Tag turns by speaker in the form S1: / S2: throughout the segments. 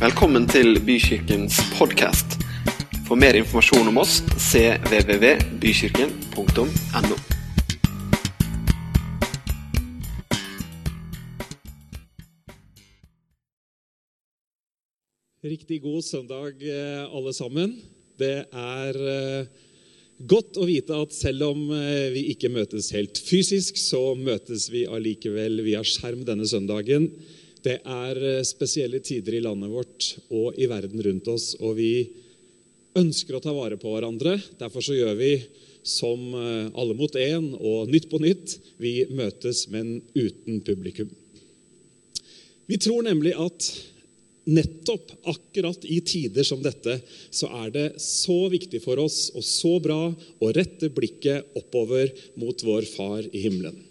S1: Velkommen til Bykirkens podkast. For mer informasjon om oss cvvvbykirken.no.
S2: Riktig god søndag, eh, alle sammen. Det er eh, godt å vite at selv om eh, vi ikke møtes helt fysisk, så møtes vi allikevel via skjerm denne søndagen. Det er spesielle tider i landet vårt og i verden rundt oss, og vi ønsker å ta vare på hverandre. Derfor så gjør vi som Alle mot én og Nytt på nytt. Vi møtes, men uten publikum. Vi tror nemlig at nettopp akkurat i tider som dette så er det så viktig for oss og så bra å rette blikket oppover mot vår Far i himmelen.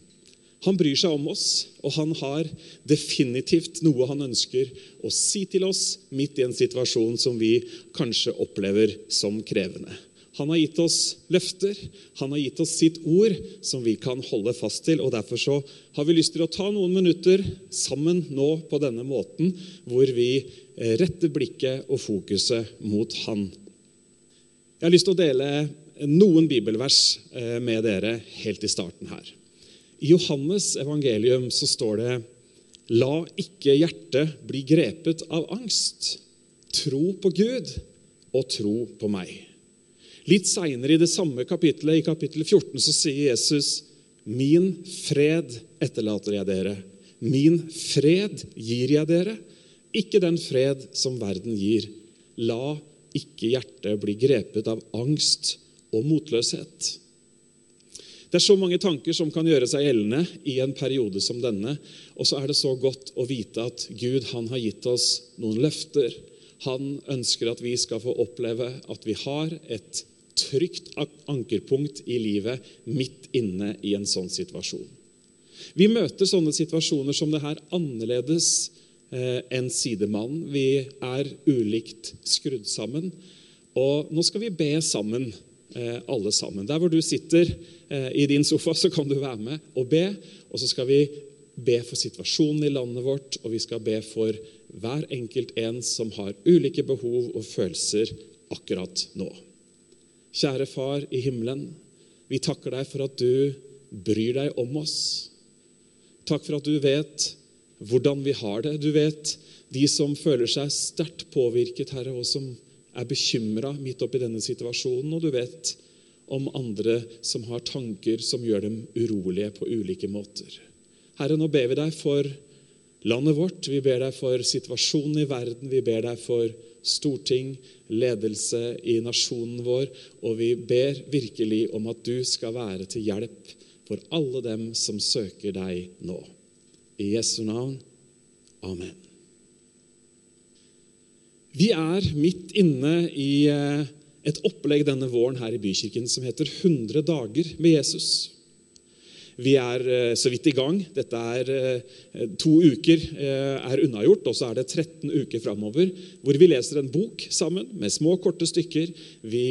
S2: Han bryr seg om oss, og han har definitivt noe han ønsker å si til oss midt i en situasjon som vi kanskje opplever som krevende. Han har gitt oss løfter, han har gitt oss sitt ord som vi kan holde fast til. og Derfor så har vi lyst til å ta noen minutter sammen nå på denne måten, hvor vi eh, retter blikket og fokuset mot Han. Jeg har lyst til å dele noen bibelvers eh, med dere helt i starten her. I Johannes evangelium så står det La ikke hjertet bli grepet av angst. Tro på Gud og tro på meg. Litt seinere i det samme kapittelet, i kapittel 14, så sier Jesus, 'Min fred etterlater jeg dere. Min fred gir jeg dere. Ikke den fred som verden gir. La ikke hjertet bli grepet av angst og motløshet.' Det er så mange tanker som kan gjøre seg gjeldende i en periode som denne. Og så er det så godt å vite at Gud han har gitt oss noen løfter. Han ønsker at vi skal få oppleve at vi har et trygt ankerpunkt i livet midt inne i en sånn situasjon. Vi møter sånne situasjoner som det her annerledes eh, enn sidemannen. Vi er ulikt skrudd sammen. Og nå skal vi be sammen, alle sammen. Der hvor du sitter eh, i din sofa, så kan du være med og be. Og så skal vi be for situasjonen i landet vårt, og vi skal be for hver enkelt en som har ulike behov og følelser akkurat nå. Kjære Far i himmelen, vi takker deg for at du bryr deg om oss. Takk for at du vet hvordan vi har det. Du vet de som føler seg sterkt påvirket, Herre, og som er bekymra midt oppi denne situasjonen. Og du vet om andre som har tanker som gjør dem urolige på ulike måter. Herre, nå ber vi deg for landet vårt. Vi ber deg for situasjonen i verden. Vi ber deg for storting, ledelse i nasjonen vår. Og vi ber virkelig om at du skal være til hjelp for alle dem som søker deg nå. I Jesu navn. Amen. Vi er midt inne i eh, et opplegg denne våren her i Bykirken som heter 100 dager med Jesus. Vi er eh, så vidt i gang. Dette er eh, to uker er unnagjort, og så er det 13 uker framover hvor vi leser en bok sammen med små, korte stykker. Vi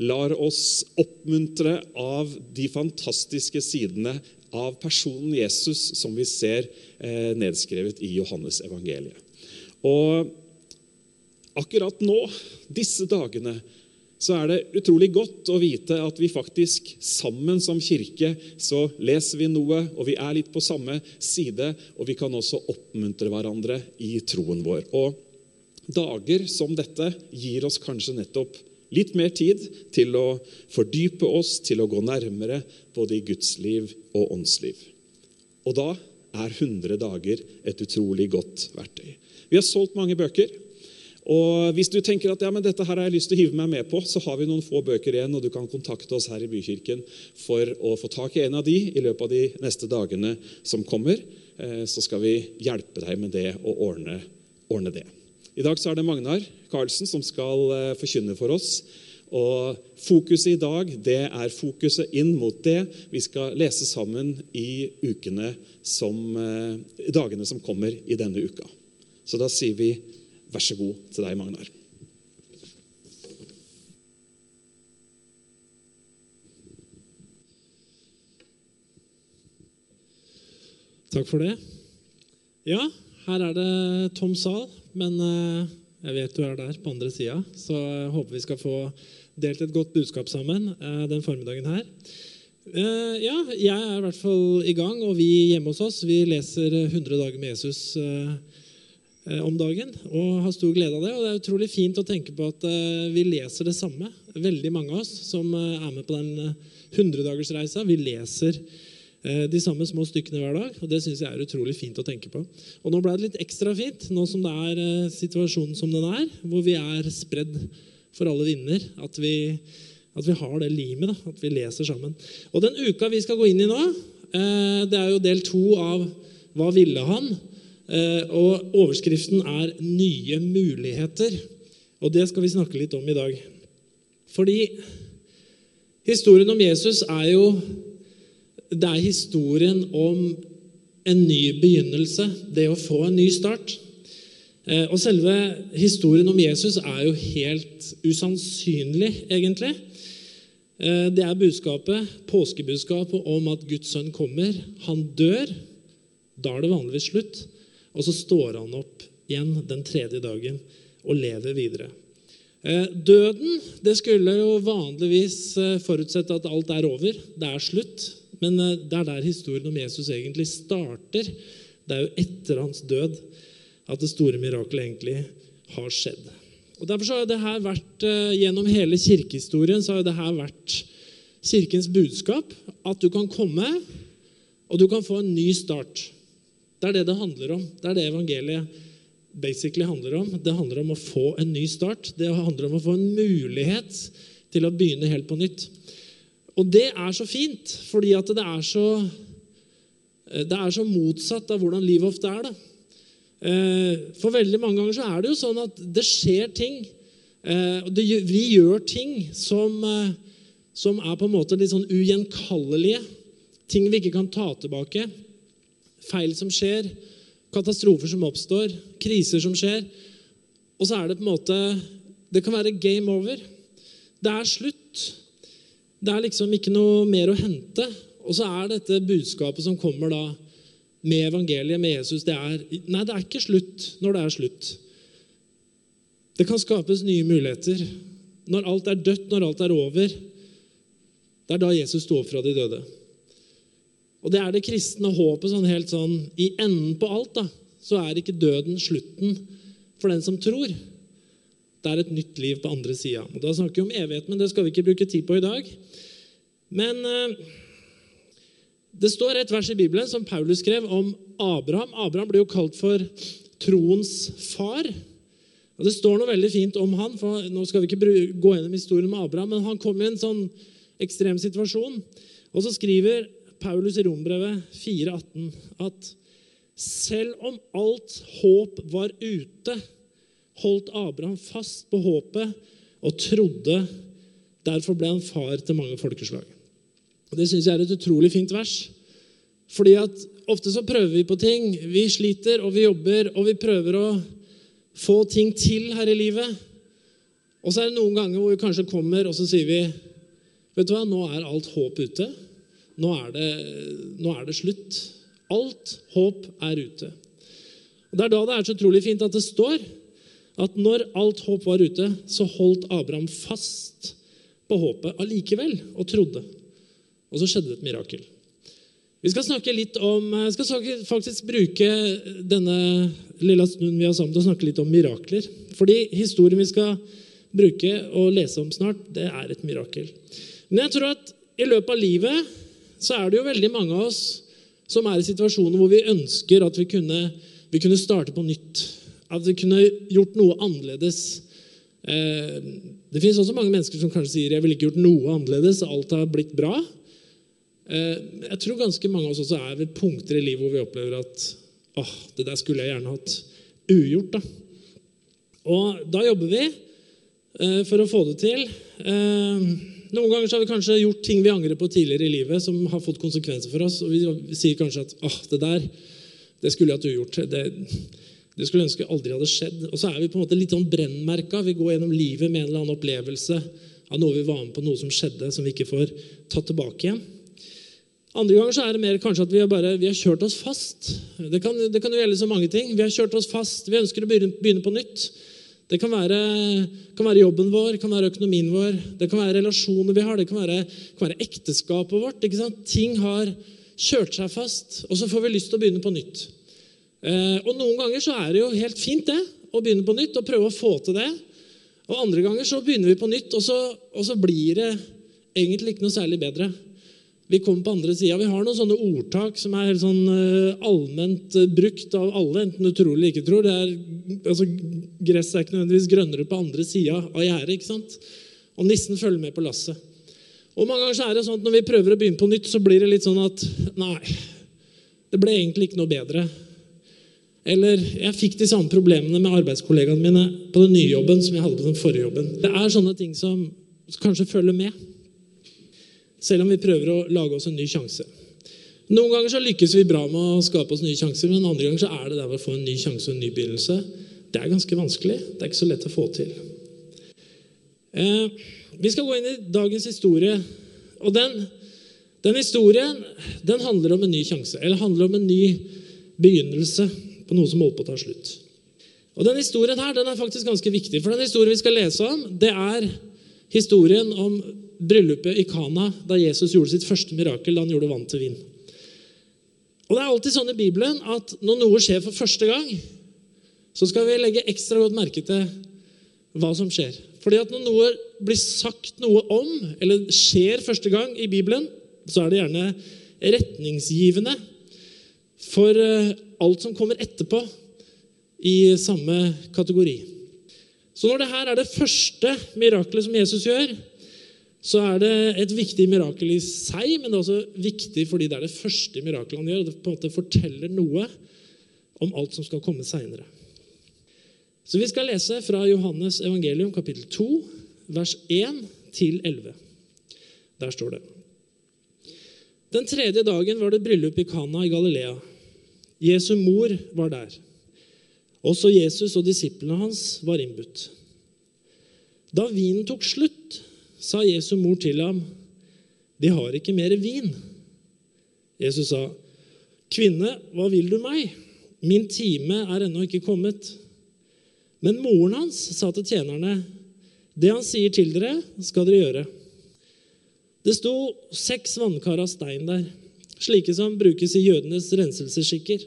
S2: lar oss oppmuntre av de fantastiske sidene av personen Jesus som vi ser nedskrevet i Johannes evangeliet. Og akkurat nå, disse dagene, så er det utrolig godt å vite at vi faktisk sammen som kirke så leser vi noe, og vi er litt på samme side, og vi kan også oppmuntre hverandre i troen vår. Og dager som dette gir oss kanskje nettopp litt mer tid til å fordype oss, til å gå nærmere både i Guds liv og åndsliv. Og da er 100 dager et utrolig godt verktøy. Vi har solgt mange bøker. Og Hvis du tenker at ja, men dette her har jeg lyst til å hive meg med på, så har vi noen få bøker igjen, og du kan kontakte oss her i Bykirken for å få tak i en av de i løpet av de neste dagene som kommer. Eh, så skal vi hjelpe deg med det og ordne, ordne det. I dag så er det Magnar Karlsen som skal eh, forkynne for oss. Og Fokuset i dag det er fokuset inn mot det vi skal lese sammen i ukene som, eh, dagene som kommer i denne uka. Så da sier vi Vær så god til deg, Magnar.
S3: Takk for det. Ja, Her er det tom sal, men eh, jeg vet du er der på andre sida, så jeg håper vi skal få delt et godt budskap sammen eh, den formiddagen her. Eh, ja, jeg er i hvert fall i gang, og vi hjemme hos oss vi leser 100 dager med Jesus om dagen og har stor glede av det. Og det er utrolig fint å tenke på at vi leser det samme. Veldig mange av oss som er med på den 100-dagersreisa, vi leser Eh, de samme små stykkene hver dag. og Det syns jeg er utrolig fint å tenke på. Og Nå ble det litt ekstra fint, nå som det er eh, situasjonen som den er, hvor vi er spredd for alle vinder. At vi, at vi har det limet, da, at vi leser sammen. Og Den uka vi skal gå inn i nå, eh, det er jo del to av Hva ville han? Og overskriften er 'Nye muligheter'. Og det skal vi snakke litt om i dag. Fordi historien om Jesus er jo det er historien om en ny begynnelse, det å få en ny start. Eh, og selve historien om Jesus er jo helt usannsynlig, egentlig. Eh, det er budskapet, påskebudskapet om at Guds sønn kommer. Han dør. Da er det vanligvis slutt. Og så står han opp igjen den tredje dagen og lever videre. Eh, døden det skulle jo vanligvis forutsette at alt er over. Det er slutt. Men eh, det er der historien om Jesus egentlig starter. Det er jo etter hans død at det store mirakelet egentlig har skjedd. Og Derfor har det her vært, eh, Gjennom hele kirkehistorien så har det her vært kirkens budskap. At du kan komme, og du kan få en ny start. Det er det det handler om. Det er det evangeliet basically handler om. Det handler om å få en ny start. Det handler om å få en mulighet til å begynne helt på nytt. Og det er så fint, fordi at det er så, eh, det er så motsatt av hvordan livet ofte er. Da. Eh, for veldig mange ganger så er det jo sånn at det skjer ting. Eh, og vi gjør ting som, som er på en måte litt sånn ugjenkallelige. Ting vi ikke kan ta tilbake. Feil som skjer. Katastrofer som oppstår. Kriser som skjer. Og så er det på en måte Det kan være game over. Det er slutt. Det er liksom ikke noe mer å hente. Og så er dette budskapet som kommer da med evangeliet, med Jesus, det er Nei, det er ikke slutt når det er slutt. Det kan skapes nye muligheter. Når alt er dødt, når alt er over, det er da Jesus sto opp fra de døde. Og det er det kristne håpet sånn helt sånn I enden på alt da, så er ikke døden slutten for den som tror. Det er et nytt liv på andre sida. Da snakker vi om evighet, men det skal vi ikke bruke tid på i dag. Men eh, det står et vers i Bibelen som Paulus skrev om Abraham. Abraham blir jo kalt for troens far. Og Det står noe veldig fint om han, for Nå skal vi ikke gå gjennom historien med Abraham, men han kom i en sånn ekstrem situasjon. Og så skriver Paulus i Rombrevet 4,18 at selv om alt håp var ute, holdt Abraham fast på håpet og trodde. Derfor ble han far til mange folkeslag. Og Det syns jeg er et utrolig fint vers. Fordi at ofte så prøver vi på ting. Vi sliter, og vi jobber, og vi prøver å få ting til her i livet. Og så er det noen ganger hvor vi kanskje kommer, og så sier vi Vet du hva, nå er alt håp ute. Nå er det, nå er det slutt. Alt håp er ute. Og Det er da det er så utrolig fint at det står at når alt håp var ute, så holdt Abraham fast på håpet allikevel og trodde. Og så skjedde det et mirakel. Vi skal snakke litt om, jeg skal faktisk bruke denne lille stunden vi har sammen til å snakke litt om mirakler. Fordi historien vi skal bruke og lese om snart, det er et mirakel. Men jeg tror at i løpet av livet så er det jo veldig mange av oss som er i situasjoner hvor vi ønsker at vi kunne, vi kunne starte på nytt. At vi kunne gjort noe annerledes. Eh, det finnes også mange mennesker som kanskje sier jeg ville ikke gjort noe annerledes. Alt har blitt bra. Eh, jeg tror ganske mange av oss også er ved punkter i livet hvor vi opplever at åh, det der skulle jeg gjerne hatt ugjort. da. Og da jobber vi eh, for å få det til. Noen ganger har vi kanskje gjort ting vi angrer på tidligere i livet, som har fått konsekvenser for oss. Og vi sier kanskje at åh, det der det skulle jeg hatt ugjort. Det, det skulle jeg ønske aldri hadde skjedd. Og så er vi på en måte litt sånn brennmerka. Vi går gjennom livet med en eller annen opplevelse av noe vi var med på, noe som skjedde, som vi ikke får tatt tilbake igjen. Andre ganger så er det mer kanskje at vi har, bare, vi har kjørt oss fast. Det kan, det kan jo gjelde så mange ting. Vi har kjørt oss fast. Vi ønsker å begynne, begynne på nytt. Det kan være, kan være, jobben vår, kan være økonomien vår, det kan være relasjoner vi har, det kan være, kan være ekteskapet vårt. Ting har kjørt seg fast, og så får vi lyst til å begynne på nytt. Eh, og Noen ganger så er det jo helt fint det, å begynne på nytt og prøve å få til det. Og Andre ganger så begynner vi på nytt, og så, og så blir det egentlig ikke noe særlig bedre. Vi kommer på andre sida. Vi har noen sånne ordtak som er helt sånn uh, allment uh, brukt av alle, enten du tror eller ikke tror. Det er, altså, Gresset er ikke nødvendigvis grønnere på andre sida av gjerdet. Og nissen følger med på lasset. Og mange ganger så er det sånn at Når vi prøver å begynne på nytt, så blir det litt sånn at Nei, det ble egentlig ikke noe bedre. Eller jeg fikk de samme problemene med arbeidskollegaene mine på den nye jobben som jeg hadde på den forrige jobben. Det er sånne ting som kanskje følger med. Selv om vi prøver å lage oss en ny sjanse. Noen ganger så lykkes vi bra med å skape oss nye sjanser, men andre ganger så er det der å få en ny sjanse og en ny begynnelse. Det er ganske vanskelig. Det er ikke så lett å få til. Eh, vi skal gå inn i dagens historie. Og den, den historien den handler om en ny sjanse. Eller handler om en ny begynnelse på noe som holder på å ta slutt. Og den historien her den er faktisk ganske viktig. For den historien vi skal lese om, det er historien om bryllupet i Kana da Jesus gjorde sitt første mirakel da han gjorde vann til vin. Og Det er alltid sånn i Bibelen at når noe skjer for første gang, så skal vi legge ekstra godt merke til hva som skjer. Fordi at når noe blir sagt noe om, eller skjer første gang i Bibelen, så er det gjerne retningsgivende for eh, alt som kommer etterpå i samme kategori. Så når det her er det første mirakelet som Jesus gjør, så er det et viktig mirakel i seg, men det er også viktig fordi det er det første mirakelet han gjør. og Det på en måte forteller noe om alt som skal komme seinere. Så vi skal lese fra Johannes evangelium kapittel 2, vers 1 til 11. Der står det. Den tredje dagen var det bryllup i Kana i Galilea. Jesu mor var der. Også Jesus og disiplene hans var innbudt. Da vinen tok slutt, sa Jesu mor til ham, 'De har ikke mer vin.' Jesus sa, 'Kvinne, hva vil du meg? Min time er ennå ikke kommet.' Men moren hans sa til tjenerne, 'Det han sier til dere, skal dere gjøre.' Det sto seks vannkar av stein der, slike som brukes i jødenes renselsesskikker.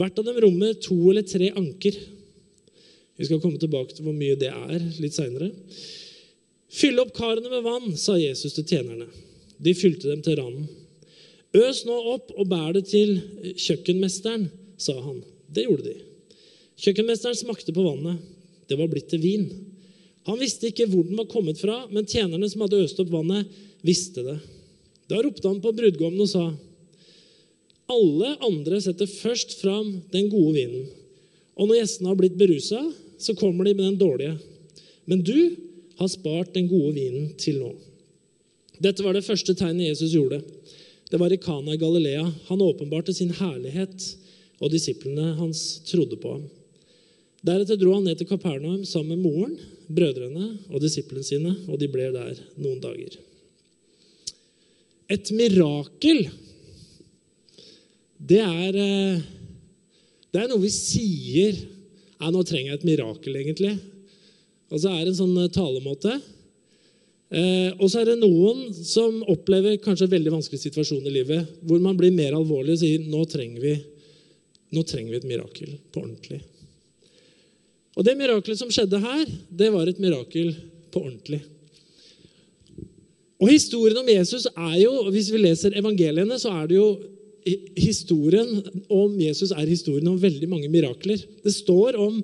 S3: Hvert av dem rommer to eller tre anker. Vi skal komme tilbake til hvor mye det er litt seinere. Fyll opp karene med vann, sa Jesus til tjenerne. De fylte dem til randen. Øs nå opp og bær det til kjøkkenmesteren, sa han. Det gjorde de. Kjøkkenmesteren smakte på vannet. Det var blitt til vin. Han visste ikke hvor den var kommet fra, men tjenerne som hadde øst opp vannet, visste det. Da ropte han på brudgommen og sa, alle andre setter først fram den gode vinen. Og når gjestene har blitt berusa, så kommer de med den dårlige. Men du har spart den gode vinen til nå. Dette var det første tegnet Jesus gjorde. Det var i Kana i Galilea. Han åpenbarte sin herlighet, og disiplene hans trodde på ham. Deretter dro han ned til Kapernaum sammen med moren, brødrene og disiplene sine, og de ble der noen dager. Et mirakel, det er, eh, det er noe vi sier ja, Nå trenger jeg et mirakel, egentlig. Og så er en sånn eh, talemåte. Eh, og så er det noen som opplever kanskje en veldig vanskelig situasjon i livet, hvor man blir mer alvorlig og sier nå trenger vi, nå trenger vi et mirakel på ordentlig. Og det mirakelet som skjedde her, det var et mirakel på ordentlig. Og historien om Jesus er jo, Hvis vi leser evangeliene, så er det jo historien om Jesus er historien om veldig mange mirakler. Det står om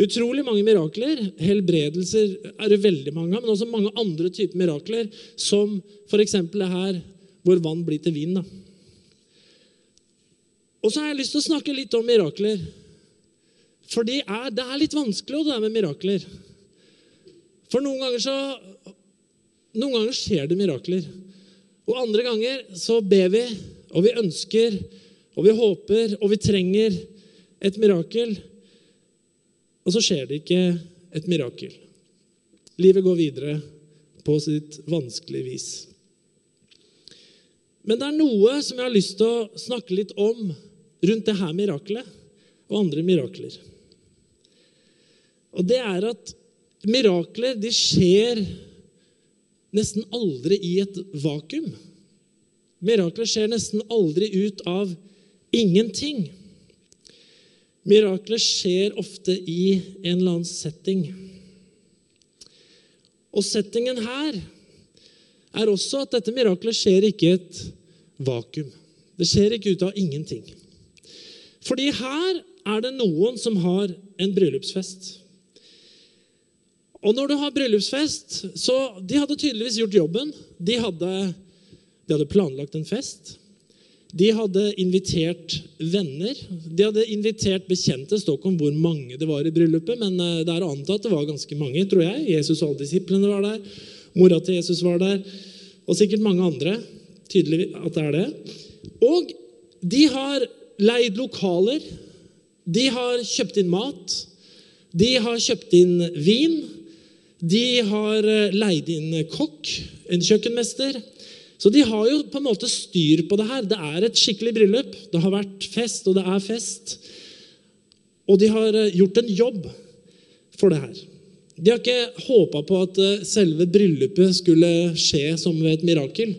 S3: utrolig mange mirakler. Helbredelser er det veldig mange av, men også mange andre typer mirakler, som f.eks. det her hvor vann blir til vin. Da. Og så har jeg lyst til å snakke litt om mirakler. For det er, det er litt vanskelig, det der med mirakler. For noen ganger så noen ganger skjer det mirakler. Og andre ganger så ber vi, og vi ønsker, og vi håper, og vi trenger et mirakel. Og så skjer det ikke et mirakel. Livet går videre på sitt vanskelige vis. Men det er noe som jeg har lyst til å snakke litt om rundt det her miraklet og andre mirakler. Og det er at mirakler de skjer nesten aldri i et vakuum. Mirakler skjer nesten aldri ut av ingenting. Mirakler skjer ofte i en eller annen setting. Og settingen her er også at dette miraklet skjer ikke i et vakuum. Det skjer ikke ut av ingenting. Fordi her er det noen som har en bryllupsfest. Og når du har bryllupsfest, så De hadde tydeligvis gjort jobben. De hadde, de hadde planlagt en fest. De hadde invitert venner. De hadde invitert bekjente. Det står ikke om hvor mange det var i bryllupet, men eh, det er å anta at det var ganske mange, tror jeg. Jesus og alle disiplene var der. Mora til Jesus var der. Og sikkert mange andre. Tydelig at det er det. Og de har leid lokaler. De har kjøpt inn mat. De har kjøpt inn vin. De har eh, leid inn kokk, en kjøkkenmester. Så de har jo på en måte styr på det her. Det er et skikkelig bryllup. Det har vært fest, og det er fest. Og de har eh, gjort en jobb for det her. De har ikke håpa på at eh, selve bryllupet skulle skje som ved et mirakel.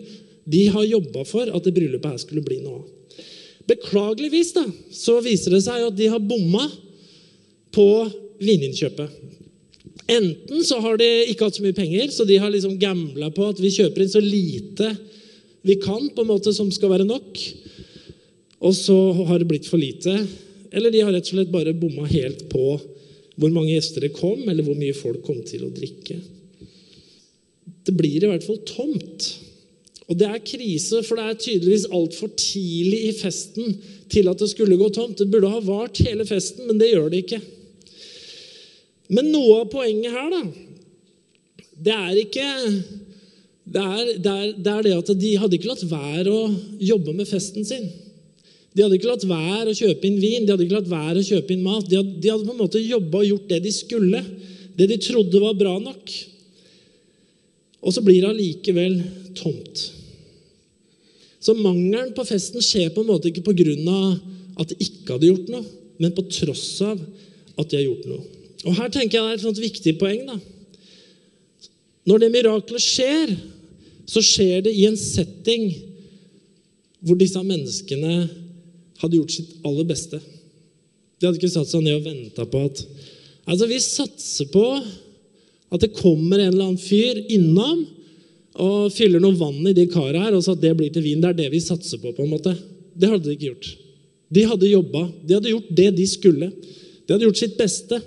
S3: De har jobba for at det bryllupet her skulle bli noe av. Beklageligvis da, så viser det seg at de har bomma på vininnkjøpet. Enten så har de ikke hatt så mye penger, så de har liksom gambla på at vi kjøper inn så lite vi kan, på en måte som skal være nok. Og så har det blitt for lite. Eller de har rett og slett bare bomma helt på hvor mange gjester det kom, eller hvor mye folk kom til å drikke. Det blir i hvert fall tomt. Og det er krise, for det er tydeligvis altfor tidlig i festen til at det skulle gå tomt. Det burde ha vart hele festen, men det gjør det ikke. Men noe av poenget her, da, det er ikke det er, det, er, det er, det at de hadde ikke latt være å jobbe med festen sin. De hadde ikke latt være å kjøpe inn vin, de hadde ikke latt være å kjøpe inn mat. De hadde, de hadde på en måte jobba og gjort det de skulle, det de trodde var bra nok. Og så blir det allikevel tomt. Så mangelen på festen skjer på en måte ikke pga. at de ikke hadde gjort noe, men på tross av at de har gjort noe. Og Her tenker jeg det er et sånt viktig poeng. da. Når det miraklet skjer, så skjer det i en setting hvor disse menneskene hadde gjort sitt aller beste. De hadde ikke satt seg ned og venta på at Altså, vi satser på at det kommer en eller annen fyr innom og fyller noe vann i de karene her, og så at det blir til vin. Det er det vi satser på. på en måte. Det hadde de ikke gjort. De hadde jobba. De hadde gjort det de skulle. De hadde gjort sitt beste.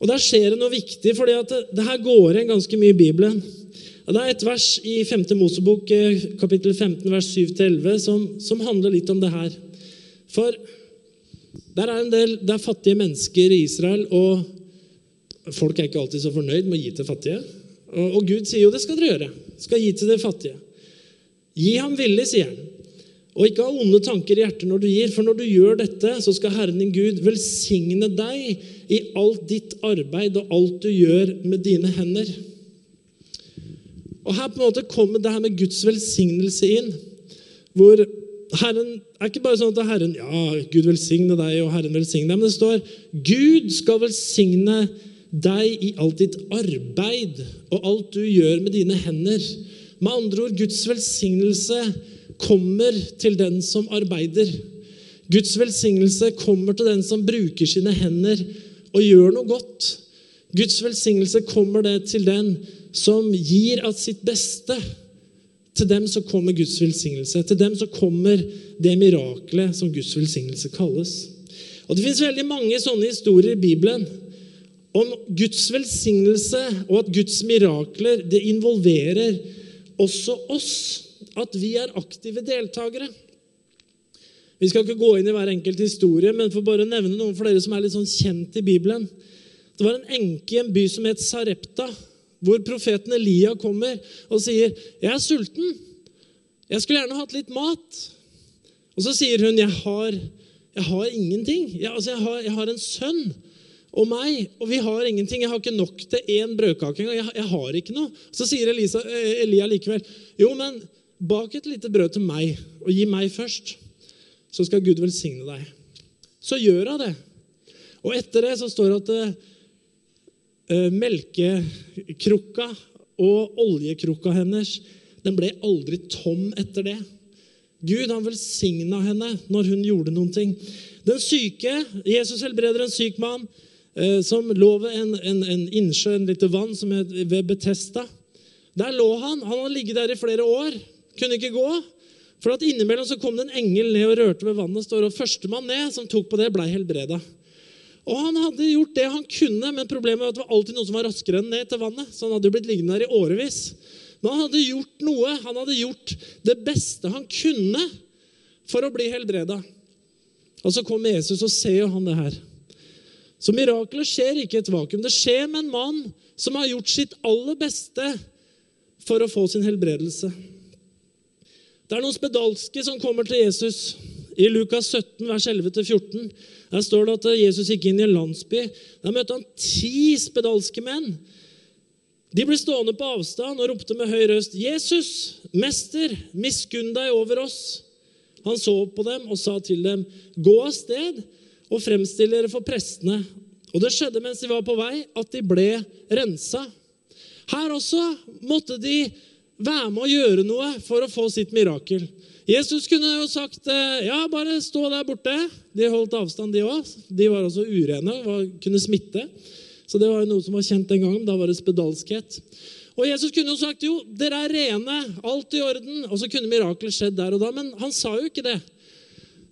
S3: Og Der skjer det noe viktig, for det, det, her går igjen ganske mye i Bibelen. Og Det er et vers i 5. Mosebok, eh, kapittel 15, vers 7-11, som, som, handler litt om det her. For der er en del det er fattige mennesker i Israel, og folk er ikke alltid så fornøyd med å gi til fattige. Og, og Gud sier jo det skal dere gjøre. Skal gi til de fattige. Gi ham villig, sier han. Og ikke ha onde tanker i hjertet når du gir, for når du gjør dette, så skal Herren din Gud velsigne deg i alt ditt arbeid og alt du gjør med dine hender. Og Her på en måte kommer det her med Guds velsignelse inn. Hvor Herren er ikke bare sånn at Herren ja, Gud velsigne deg, og Herren velsigne deg, men det står Gud skal velsigne deg i alt ditt arbeid og alt du gjør med dine hender. Med andre ord, Guds velsignelse kommer til den som arbeider. Guds velsignelse kommer til den som bruker sine hender og gjør noe godt. Guds velsignelse kommer det til den som gir av sitt beste. Til dem så kommer Guds velsignelse. Til dem så kommer det miraklet som Guds velsignelse kalles. Og Det fins veldig mange sånne historier i Bibelen om Guds velsignelse og at Guds mirakler det involverer også oss at vi er aktive deltakere. Vi skal ikke gå inn i hver enkelt historie, men for bare å nevne noen for dere som er litt sånn kjent i Bibelen. Det var en enke i en by som het Sarepta, hvor profeten Elia kommer og sier, 'Jeg er sulten. Jeg skulle gjerne hatt litt mat.' Og så sier hun, 'Jeg har, jeg har ingenting. Jeg, altså, jeg, har, jeg har en sønn.' og meg, og vi har ingenting. Jeg har ikke nok til én brødkake engang. Jeg, jeg har ikke noe. Så sier Elisa, eh, Elia likevel, jo, men bak et lite brød til meg og gi meg først, så skal Gud velsigne deg. Så gjør hun det. Og etter det så står det at uh, melkekrukka og oljekrukka hennes den ble aldri tom etter det. Gud han velsigna henne når hun gjorde noen ting. Den syke, Jesus helbreder en syk mann uh, som lå ved en, en, en innsjø, en lite vann, som er ved Betesta. Der lå han. Han hadde ligget der i flere år. Kunne ikke gå. For at innimellom så kom det en engel ned og rørte ved vannet. står og Førstemann ned som tok på det, blei helbreda. Og Han hadde gjort det han kunne, men problemet var at det var alltid noen som var raskere enn ned til vannet. Så han hadde jo blitt liggende der i årevis. Men han hadde gjort noe. Han hadde gjort det beste han kunne for å bli helbreda. Og så kommer Jesus, og ser jo han det her. Så miraklet skjer ikke i et vakuum. Det skjer med en mann som har gjort sitt aller beste for å få sin helbredelse. Det er noen spedalske som kommer til Jesus. I Lukas 17, vers 11-14 der står det at Jesus gikk inn i en landsby. Der møtte han ti spedalske menn. De ble stående på avstand og ropte med høy røst, 'Jesus, mester, miskunn deg over oss.' Han så på dem og sa til dem, 'Gå av sted og fremstill dere for prestene.' Og det skjedde mens de var på vei, at de ble rensa. Her også måtte de være med å gjøre noe for å få sitt mirakel. Jesus kunne jo sagt eh, ja, bare stå der borte. De holdt avstand, de òg. De var også urene og kunne smitte. Så det var jo noe som var kjent den gangen. Da var det spedalskhet. Og Jesus kunne jo sagt jo, dere er rene, alt i orden. Og så kunne mirakelet skjedd der og da. Men han sa jo ikke det.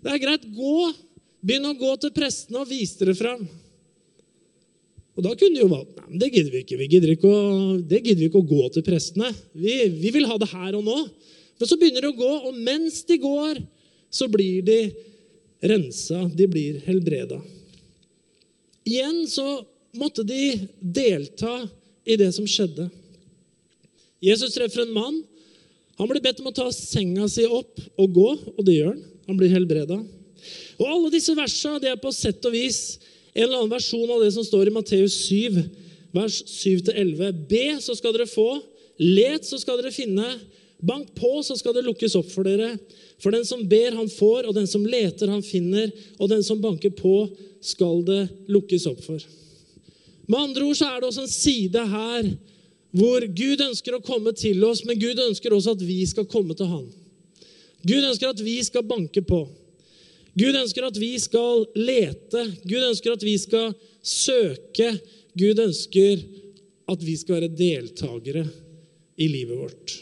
S3: Det er greit, gå. Begynn å gå til prestene og vise dere fram. Og da kunne de jo valgt nei, det gidder vi ikke. Vi gidder ikke å, det gidder vi ikke å gå til prestene. Vi, vi vil ha det her og nå. Men så begynner de å gå, og mens de går, så blir de rensa. De blir helbreda. Igjen så måtte de delta i det som skjedde. Jesus treffer en mann. Han blir bedt om å ta senga si opp og gå, og det gjør han. Han blir helbreda. Og alle disse versene det er på sett og vis en eller annen versjon av det som står i Matteus 7, vers 7-11. Be, så skal dere få. Let, så skal dere finne. Bank på, så skal det lukkes opp for dere. For den som ber, han får, og den som leter, han finner, og den som banker på, skal det lukkes opp for. Med andre ord så er det også en side her hvor Gud ønsker å komme til oss, men Gud ønsker også at vi skal komme til Han. Gud ønsker at vi skal banke på. Gud ønsker at vi skal lete. Gud ønsker at vi skal søke. Gud ønsker at vi skal være deltakere i livet vårt.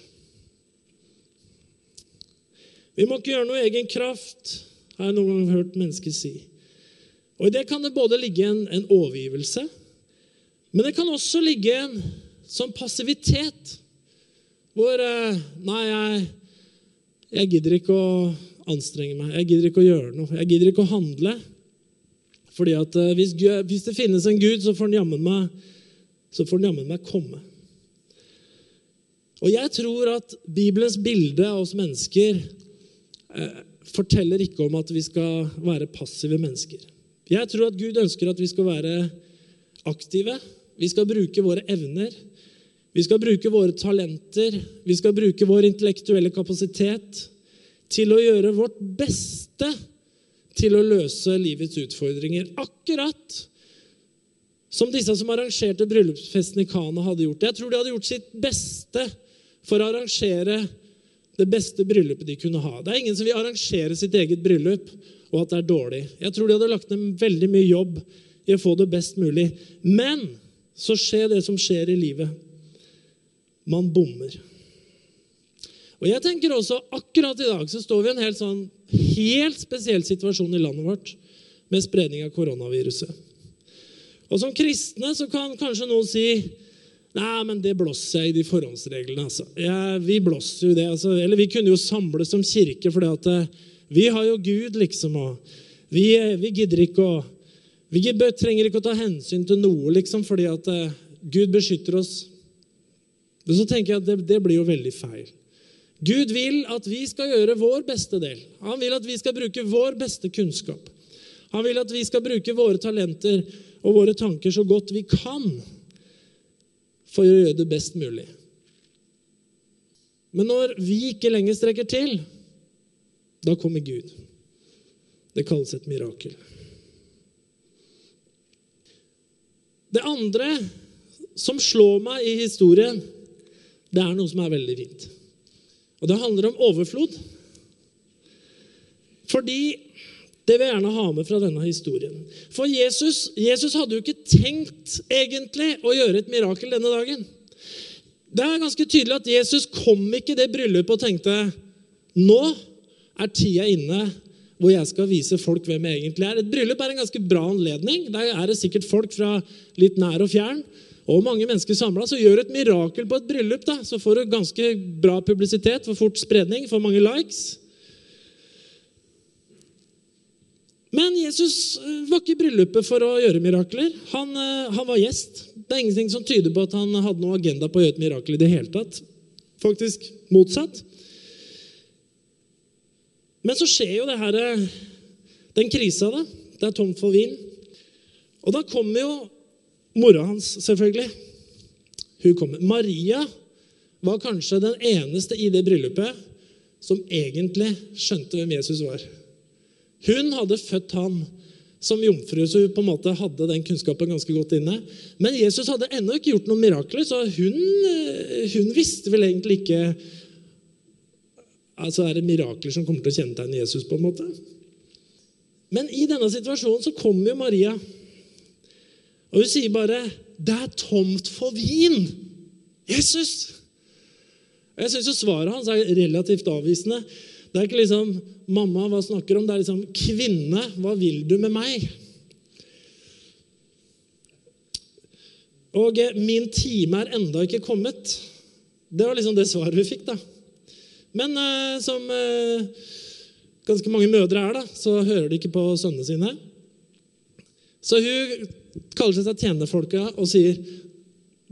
S3: Vi må ikke gjøre noe egen kraft, har jeg noen gang hørt mennesker si. Og I det kan det både ligge en, en overgivelse, men det kan også ligge en sånn passivitet. Hvor eh, Nei, jeg, jeg gidder ikke å anstrenge meg. Jeg gidder ikke å gjøre noe. Jeg gidder ikke å handle. Fordi at eh, hvis, hvis det finnes en Gud, så får han jammen meg, jammen meg komme. Og jeg tror at Bibelens bilde av oss mennesker eh, forteller ikke om at vi skal være passive mennesker. Jeg tror at Gud ønsker at vi skal være aktive. Vi skal bruke våre evner. Vi skal bruke våre talenter. Vi skal bruke vår intellektuelle kapasitet til å gjøre vårt beste til å løse livets utfordringer. Akkurat som disse som arrangerte bryllupsfesten i Kana, hadde gjort. Jeg tror de hadde gjort sitt beste for å arrangere det beste bryllupet de kunne ha. Det er ingen som vil arrangere sitt eget bryllup, og at det er dårlig. Jeg tror de hadde lagt ned veldig mye jobb i å få det best mulig. Men så skjer det som skjer i livet. Man bommer. Og jeg tenker også, Akkurat i dag så står vi i en helt, sånn, helt spesiell situasjon i landet vårt med spredning av koronaviruset. Og Som kristne så kan kanskje noen si Nei, men det blåser jeg i de forhåndsreglene. altså. Ja, vi blåser jo det. Altså. Eller vi kunne jo samles som kirke, for eh, vi har jo Gud, liksom. og Vi, eh, vi gidder ikke å Vi trenger ikke å ta hensyn til noe, liksom, fordi at uh, Gud beskytter oss. Men så tenker jeg at det, det blir jo veldig feil. Gud vil at vi skal gjøre vår beste del. Han vil at vi skal bruke vår beste kunnskap. Han vil at vi skal bruke våre talenter og våre tanker så godt vi kan for å gjøre det best mulig. Men når vi ikke lenger strekker til, da kommer Gud. Det kalles et mirakel. Det andre som slår meg i historien, det er noe som er veldig fint. Og det handler om overflod. Fordi det vil jeg gjerne ha med fra denne historien. For Jesus, Jesus hadde jo ikke tenkt egentlig å gjøre et mirakel denne dagen. Det er ganske tydelig at Jesus kom ikke i det bryllupet og tenkte nå er tida inne hvor jeg skal vise folk hvem jeg egentlig er. Et bryllup er en ganske bra anledning. Der er det sikkert folk fra litt nær og fjern og mange mennesker samla. Så gjør et mirakel på et bryllup, da, så får du ganske bra publisitet, får fort spredning, får mange likes. Men Jesus eh, var ikke i bryllupet for å gjøre mirakler. Han, eh, han, var gjest. Det er ingenting som tyder på at han hadde noe agenda på å gjøre et mirakel i det hele tatt. Faktisk motsatt. Men så skjer jo det her, eh, den krisa, da. Det er tomt for vin. Og da kommer jo mora hans, selvfølgelig. Hun kommer. Maria var kanskje den eneste i det bryllupet som egentlig skjønte hvem Jesus var. Hun hadde født han som jomfru, så hun på en måte hadde den kunnskapen ganske godt inne. Men Jesus hadde ennå ikke gjort noen mirakler, så hun, eh, hun visste vel egentlig ikke altså Er det mirakler som kommer til å kjennetegne Jesus? på en måte? Men i denne situasjonen så kommer jo Maria, og hun sier bare 'Det er tomt for vin'. Jesus! Og Jeg syns svaret hans er relativt avvisende. Det er ikke liksom 'mamma, hva snakker du om?' Det er liksom 'kvinne, hva vil du med meg?' Og eh, 'min time er enda ikke kommet'. Det var liksom det svaret vi fikk, da. Men eh, som eh, ganske mange mødre er, da, så hører de ikke på sønnene sine. Så hun kaller seg tjenerfolka og sier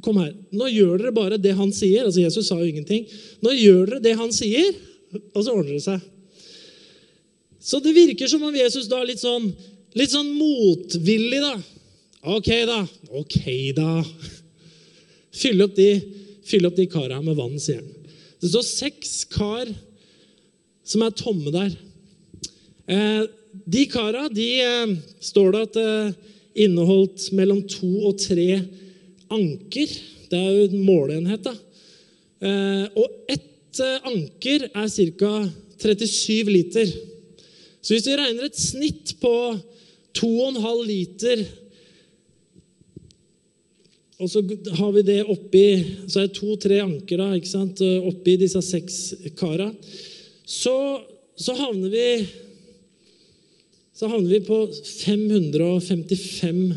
S3: Kom her. Nå gjør dere bare det han sier. Altså Jesus sa jo ingenting. Nå gjør dere det han sier, og så ordner det seg. Så det virker som om Jesus da er litt sånn, litt sånn motvillig, da. Ok, da. Ok, da. Fyll opp de, fyll opp de kara med vann, sier han. Det står seks kar som er tomme der. Eh, de kara de eh, står det at eh, inneholdt mellom to og tre anker. Det er jo en måleenhet. da. Eh, og ett eh, anker er ca. 37 liter. Så hvis vi regner et snitt på 2,5 liter og så har vi det oppi Så er det to-tre anker da, ikke sant, oppi disse seks kara. Så, så, havner vi Så havner vi på 555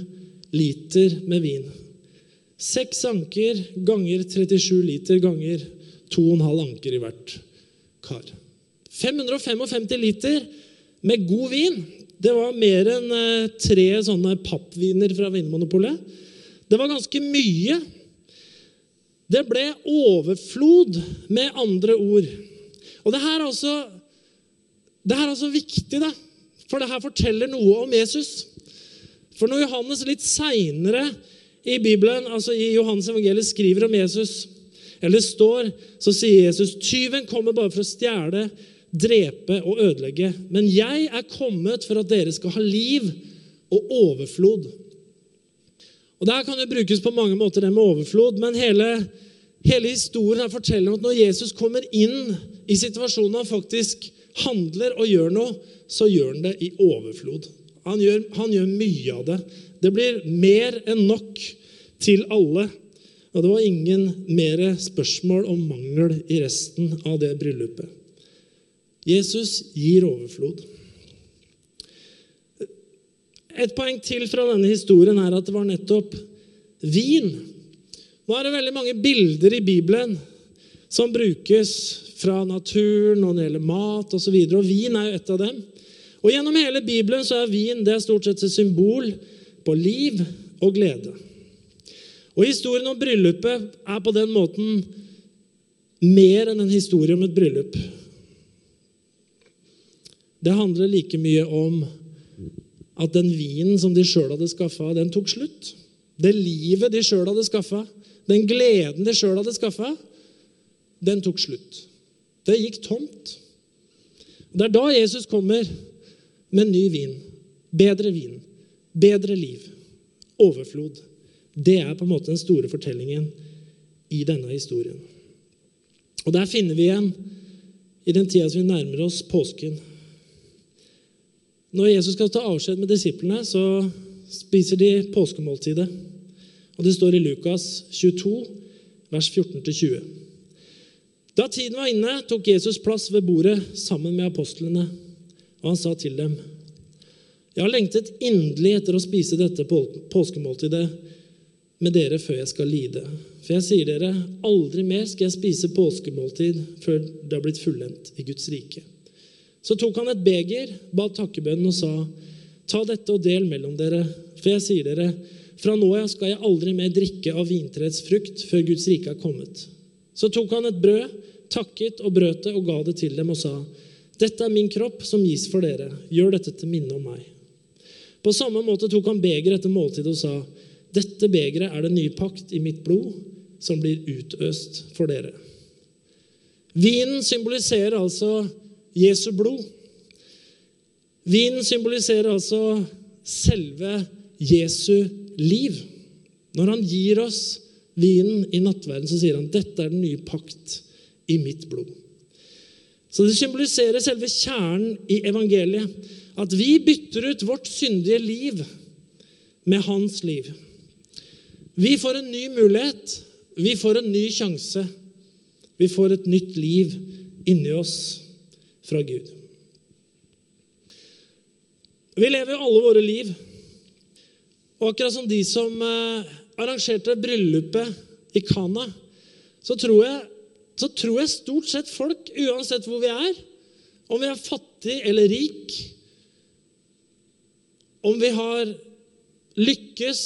S3: liter med vin. Seks anker ganger 37 liter ganger 2,5 anker i hvert kar. 555 liter med god vin. Det var mer enn eh, tre sånne pappviner fra Vinmonopolet. Det var ganske mye. Det ble overflod, med andre ord. Og det her er også, det her er også viktig, da, for det her forteller noe om Jesus. For når Johannes litt seinere i Bibelen, altså i Johannes evangeliet, skriver om Jesus, eller står, så sier Jesus tyven kommer bare for å stjele, drepe og ødelegge. Men jeg er kommet for at dere skal ha liv og overflod. Og Det her kan jo brukes på mange måter, det med overflod, men hele, hele historien her forteller at når Jesus kommer inn i situasjonen han faktisk handler og gjør noe, så gjør han det i overflod. Han gjør, han gjør mye av det. Det blir mer enn nok til alle. Og det var ingen mer spørsmål om mangel i resten av det bryllupet. Jesus gir overflod. Et poeng til fra denne historien er at det var nettopp vin. Nå er det veldig mange bilder i Bibelen som brukes fra naturen og når det gjelder mat osv. Og, så og vin er jo et av dem. Og Gjennom hele Bibelen så er vin det er stort sett et symbol på liv og glede. Og Historien om bryllupet er på den måten mer enn en historie om et bryllup. Det handler like mye om at den vinen som de sjøl hadde skaffa, den tok slutt. Det livet de sjøl hadde skaffa, den gleden de sjøl hadde skaffa, den tok slutt. Det gikk tomt. Det er da Jesus kommer med ny vin. Bedre vin. Bedre liv. Overflod. Det er på en måte den store fortellingen i denne historien. Og der finner vi igjen i den tida som vi nærmer oss påsken. Når Jesus skal ta avskjed med disiplene, så spiser de påskemåltidet. Og Det står i Lukas 22, vers 14-20. Da tiden var inne, tok Jesus plass ved bordet sammen med apostlene, og han sa til dem.: Jeg har lengtet inderlig etter å spise dette påskemåltidet med dere før jeg skal lide. For jeg sier dere, aldri mer skal jeg spise påskemåltid før det har blitt fullendt i Guds rike. Så tok han et beger, ba takkebønnen og sa, ta dette og del mellom dere, for jeg sier dere, fra nå av skal jeg aldri mer drikke av vintreets frukt før Guds rike er kommet. Så tok han et brød, takket og brøt det og ga det til dem og sa, dette er min kropp som gis for dere, gjør dette til minne om meg. På samme måte tok han begeret etter måltidet og sa, dette begeret er den nye pakt i mitt blod, som blir utøst for dere. Vinen symboliserer altså Jesu blod. Vinen symboliserer altså selve Jesu liv. Når han gir oss vinen i nattverden, så sier han dette er den nye pakt i mitt blod. Så det symboliserer selve kjernen i evangeliet. At vi bytter ut vårt syndige liv med hans liv. Vi får en ny mulighet. Vi får en ny sjanse. Vi får et nytt liv inni oss fra Gud. Vi lever jo alle våre liv. Og akkurat som de som eh, arrangerte bryllupet i Kana, så tror, jeg, så tror jeg stort sett folk, uansett hvor vi er, om vi er fattig eller rik, om vi har lykkes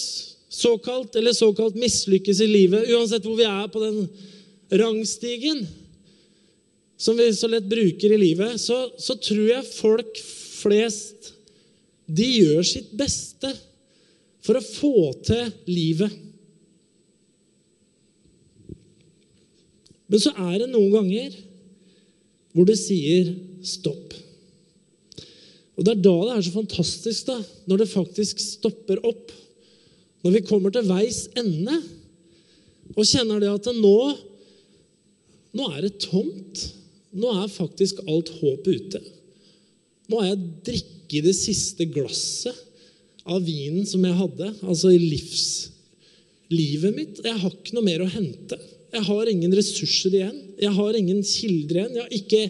S3: såkalt eller såkalt mislykkes i livet, uansett hvor vi er på den rangstigen som vi så lett bruker i livet, så, så tror jeg folk flest de gjør sitt beste for å få til livet. Men så er det noen ganger hvor det sier stopp. Og Det er da det er så fantastisk, da, når det faktisk stopper opp. Når vi kommer til veis ende og kjenner det at nå, nå er det tomt. Nå er faktisk alt håp ute. Nå har jeg drukket det siste glasset av vinen som jeg hadde, altså i livslivet mitt. Jeg har ikke noe mer å hente. Jeg har ingen ressurser igjen. Jeg har ingen kilder igjen. Jeg har ikke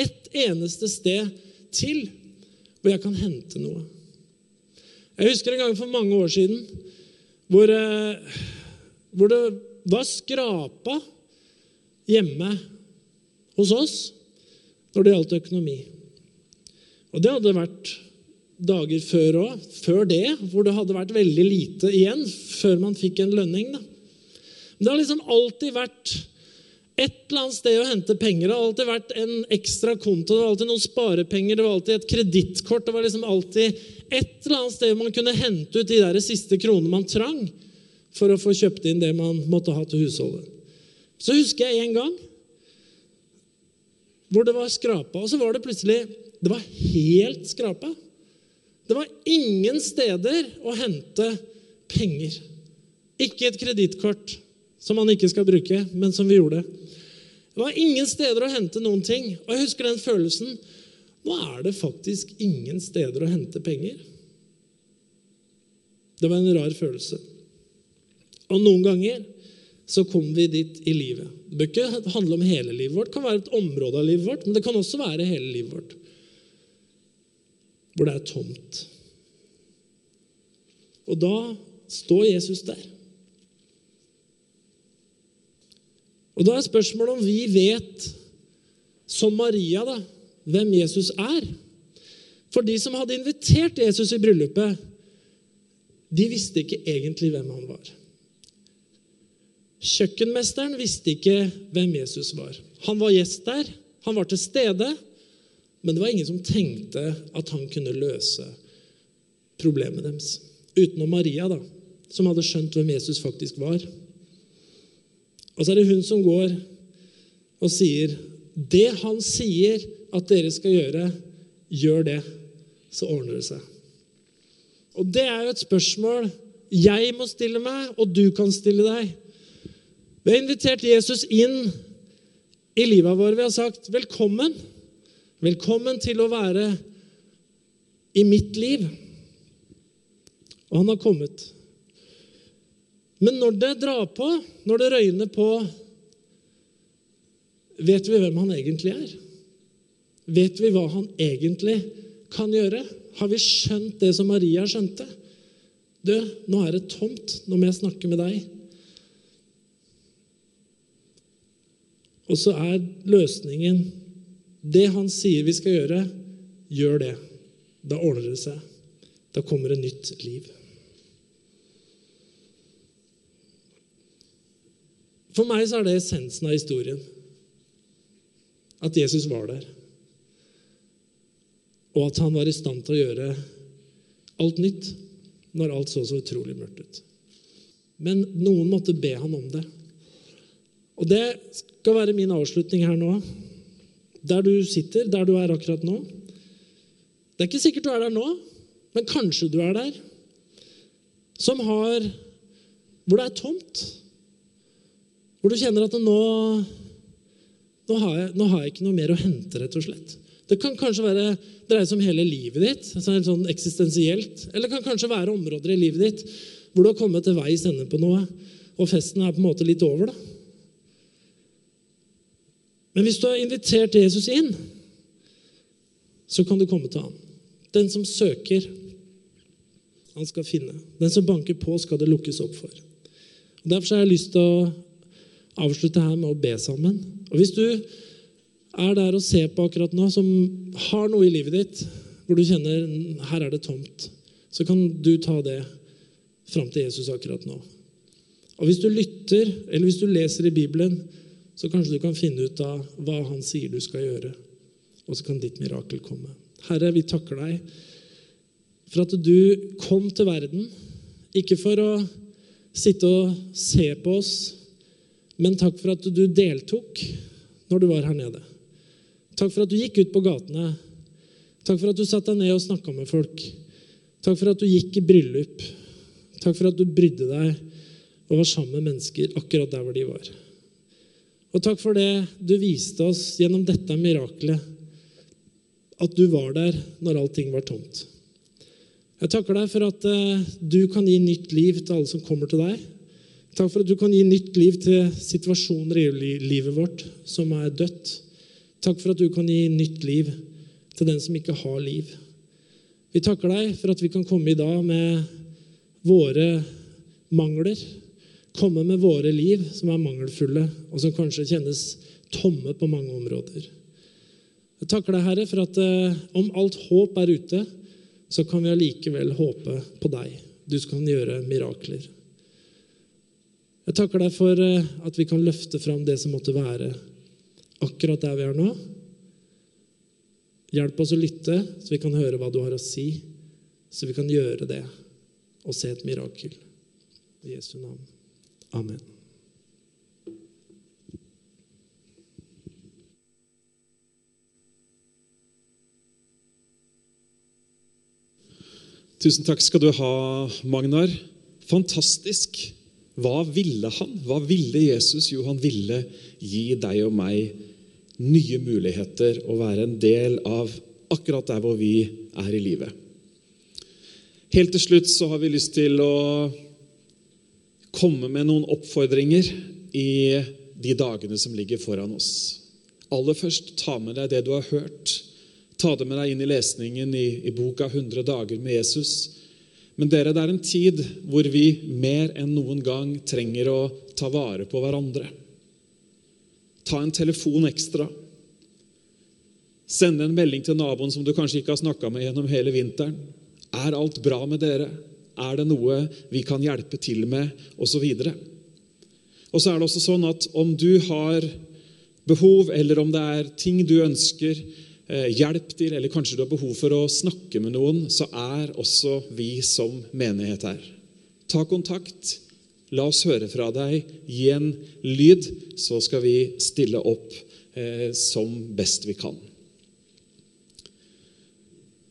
S3: ett eneste sted til hvor jeg kan hente noe. Jeg husker en gang for mange år siden hvor, eh, hvor det var skrapa hjemme hos oss når det gjaldt økonomi. Og det hadde vært dager før òg, før det, hvor det hadde vært veldig lite igjen før man fikk en lønning. Da. Men det har liksom alltid vært et eller annet sted å hente penger. Det har alltid vært en ekstra konto, det var alltid noen sparepenger, det var alltid et kredittkort. Det var liksom alltid et eller annet sted man kunne hente ut de der siste kronene man trang for å få kjøpt inn det man måtte ha til husholdet. Så husker jeg en gang hvor det var skrapa, og så var det plutselig Det var helt skrapa. Det var ingen steder å hente penger. Ikke et kredittkort, som man ikke skal bruke, men som vi gjorde. Det var ingen steder å hente noen ting. Og jeg husker den følelsen. Nå er det faktisk ingen steder å hente penger. Det var en rar følelse. Og noen ganger så kommer vi dit i livet. Det bør ikke handle om hele livet vårt. Det kan være et område av livet vårt, men det kan også være hele livet vårt hvor det er tomt. Og da står Jesus der. Og da er spørsmålet om vi vet, som Maria, da, hvem Jesus er. For de som hadde invitert Jesus i bryllupet, de visste ikke egentlig hvem han var. Kjøkkenmesteren visste ikke hvem Jesus var. Han var gjest der, han var til stede, men det var ingen som tenkte at han kunne løse problemet deres. Utenom Maria, da, som hadde skjønt hvem Jesus faktisk var. Og så er det hun som går og sier, det han sier at dere skal gjøre, gjør det, så ordner det seg. Og det er jo et spørsmål jeg må stille meg, og du kan stille deg. Vi har invitert Jesus inn i livet vårt. Vi har sagt velkommen. Velkommen til å være i mitt liv. Og han har kommet. Men når det drar på, når det røyner på, vet vi hvem han egentlig er? Vet vi hva han egentlig kan gjøre? Har vi skjønt det som Maria skjønte? Du, nå er det tomt. Nå må jeg snakke med deg. Og så er løsningen det han sier vi skal gjøre, gjør det. Da ordner det seg. Da kommer det nytt liv. For meg så er det essensen av historien. At Jesus var der. Og at han var i stand til å gjøre alt nytt når alt så så utrolig mørkt ut. Men noen måtte be han om det. Og det skal være min avslutning her nå. Der du sitter, der du er akkurat nå. Det er ikke sikkert du er der nå, men kanskje du er der. Som har Hvor det er tomt. Hvor du kjenner at nå nå har, jeg, nå har jeg ikke noe mer å hente, rett og slett. Det kan kanskje være, dreie seg om hele livet ditt, altså sånn eksistensielt. Eller det kan kanskje være områder i livet ditt hvor du har kommet til veis ende på noe, og festen er på en måte litt over. da. Men hvis du har invitert Jesus inn, så kan du komme til ham. Den som søker, han skal finne. Den som banker på, skal det lukkes opp for. Og Derfor har jeg lyst til å avslutte her med å be sammen. Og Hvis du er der og ser på akkurat nå, som har noe i livet ditt hvor du kjenner her er det tomt, så kan du ta det fram til Jesus akkurat nå. Og Hvis du lytter, eller hvis du leser i Bibelen, så kanskje du kan finne ut av hva han sier du skal gjøre. Og så kan ditt mirakel komme. Herre, vi takker deg for at du kom til verden, ikke for å sitte og se på oss, men takk for at du deltok når du var her nede. Takk for at du gikk ut på gatene. Takk for at du satte deg ned og snakka med folk. Takk for at du gikk i bryllup. Takk for at du brydde deg og var sammen med mennesker akkurat der hvor de var. Og takk for det du viste oss gjennom dette mirakelet, at du var der når allting var tomt. Jeg takker deg for at eh, du kan gi nytt liv til alle som kommer til deg. Takk for at du kan gi nytt liv til situasjoner i livet vårt som er dødt. Takk for at du kan gi nytt liv til den som ikke har liv. Vi takker deg for at vi kan komme i dag med våre mangler, komme med våre liv som er mangelfulle, og som kanskje kjennes tomme på mange områder. Jeg takker deg, Herre, for at eh, om alt håp er ute, så kan vi allikevel håpe på deg. Du kan gjøre mirakler. Jeg takker deg for eh, at vi kan løfte fram det som måtte være akkurat der vi er nå. Hjelp oss å lytte, så vi kan høre hva du har å si, så vi kan gjøre det og se et mirakel. I Jesu navn. Amen.
S2: Tusen takk skal du ha, Magnar. Fantastisk. Hva ville han? Hva ville Jesus? Jo, han ville gi deg og meg nye muligheter å være en del av akkurat der hvor vi er i livet. Helt til slutt så har vi lyst til å komme med noen oppfordringer i de dagene som ligger foran oss. Aller først, ta med deg det du har hørt. Ta det med deg inn i lesningen i, i boka 100 dager med Jesus. Men dere, det er en tid hvor vi mer enn noen gang trenger å ta vare på hverandre. Ta en telefon ekstra. Sende en melding til naboen som du kanskje ikke har snakka med gjennom hele vinteren. Er alt bra med dere? Er det noe vi kan hjelpe til med? Og videre. Og så er det også sånn at om du har behov, eller om det er ting du ønsker eh, hjelp til, eller kanskje du har behov for å snakke med noen, så er også vi som menighet her. Ta kontakt. La oss høre fra deg. Gi en lyd, så skal vi stille opp eh, som best vi kan.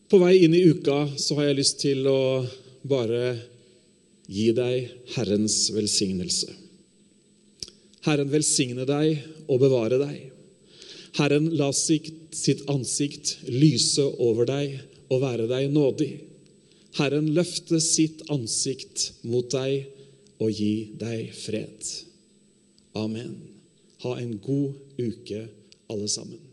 S2: På vei inn i uka så har jeg lyst til å bare gi deg Herrens velsignelse. Herren velsigne deg og bevare deg. Herren la sitt ansikt lyse over deg og være deg nådig. Herren løfte sitt ansikt mot deg og gi deg fred. Amen. Ha en god uke, alle sammen.